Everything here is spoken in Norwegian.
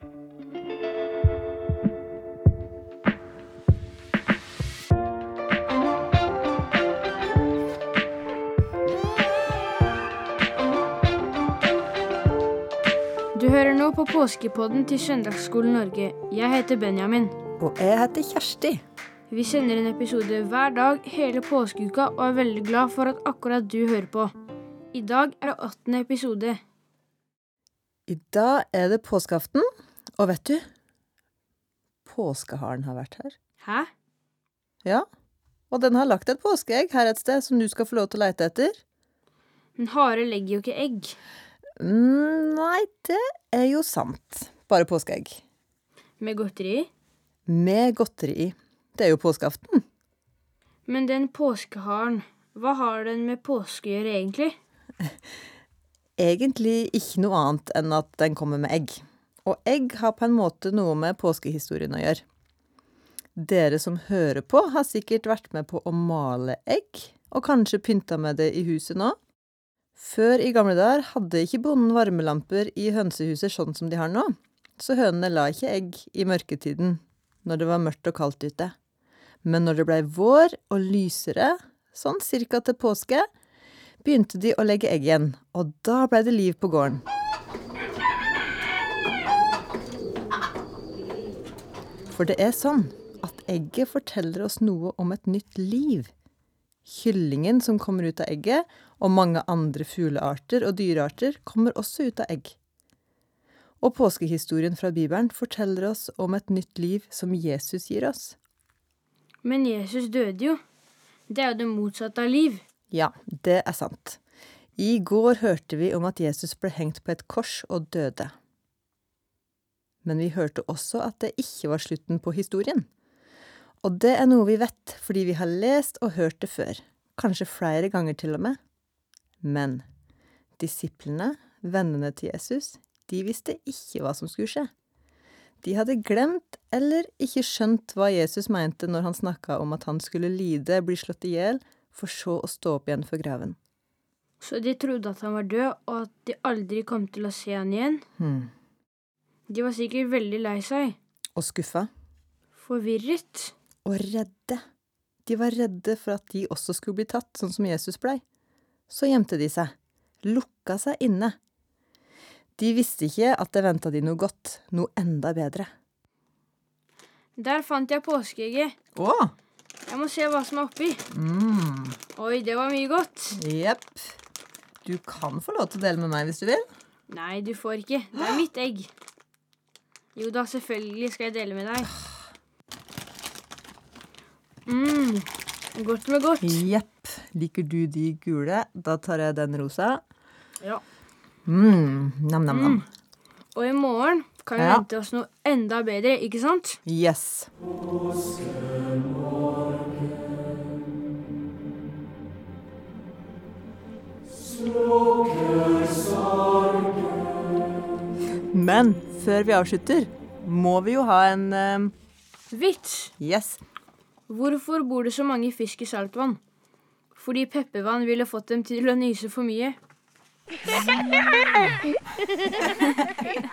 Du hører nå på påskepodden til Søndagsskolen Norge. Jeg heter Benjamin. Og jeg heter Kjersti. Vi sender en episode hver dag hele påskeuka og er veldig glad for at akkurat du hører på. I dag er det åttende episode. I dag er det påskeaften, og vet du Påskeharen har vært her. Hæ? Ja, og den har lagt et påskeegg her et sted som du skal få lov til å leite etter. Men hare legger jo ikke egg. Mm, nei, det er jo sant. Bare påskeegg. Med godteri. Med godteri. Det er jo påskeaften. Men den påskeharen, hva har den med påske å gjøre egentlig? Egentlig ikke noe annet enn at den kommer med egg. Og egg har på en måte noe med påskehistorien å gjøre. Dere som hører på, har sikkert vært med på å male egg, og kanskje pynta med det i huset nå. Før i gamle dager hadde ikke bonden varmelamper i hønsehuset sånn som de har nå, så hønene la ikke egg i mørketiden når det var mørkt og kaldt ute. Men når det blei vår og lysere, sånn cirka til påske, begynte de å legge egg igjen, og da blei det liv på gården. For det er sånn at egget forteller oss noe om et nytt liv. Kyllingen som kommer ut av egget, og mange andre fuglearter og dyrearter kommer også ut av egg. Og påskehistorien fra Bibelen forteller oss om et nytt liv som Jesus gir oss. Men Jesus døde jo. Det er jo det motsatte av liv. Ja, det er sant. I går hørte vi om at Jesus ble hengt på et kors og døde. Men vi hørte også at det ikke var slutten på historien. Og det er noe vi vet fordi vi har lest og hørt det før, kanskje flere ganger til og med. Men disiplene, vennene til Jesus, de visste ikke hva som skulle skje. De hadde glemt eller ikke skjønt hva Jesus mente når han snakka om at han skulle lide, bli slått i hjel, for så å stå opp igjen for graven. Så de trodde at han var død, og at de aldri kom til å se han igjen. Hmm. De var sikkert veldig lei seg. Og skuffa. Forvirret. Og redde. De var redde for at de også skulle bli tatt, sånn som Jesus blei. Så gjemte de seg. Lukka seg inne. De visste ikke at det venta de noe godt, noe enda bedre. Der fant jeg påskeegget. Å! Jeg må se hva som er oppi. Mm. Oi, det var mye godt. Jepp. Du kan få lov til å dele med meg hvis du vil. Nei, du får ikke. Det er mitt egg. Jo da, selvfølgelig skal jeg dele med deg. mm. Godt med godt. Jepp. Liker du de gule? Da tar jeg den rosa. Ja. Mm. Nam-nam-nam. Og i morgen kan vi Ja. vente oss noe enda bedre, ikke sant? Yes. Men før vi avslutter, må vi jo ha en uh... Vits! Yes. Hvorfor bor det så mange fisk i saltvann? Fordi Peppervann ville fått dem til å nyse for mye.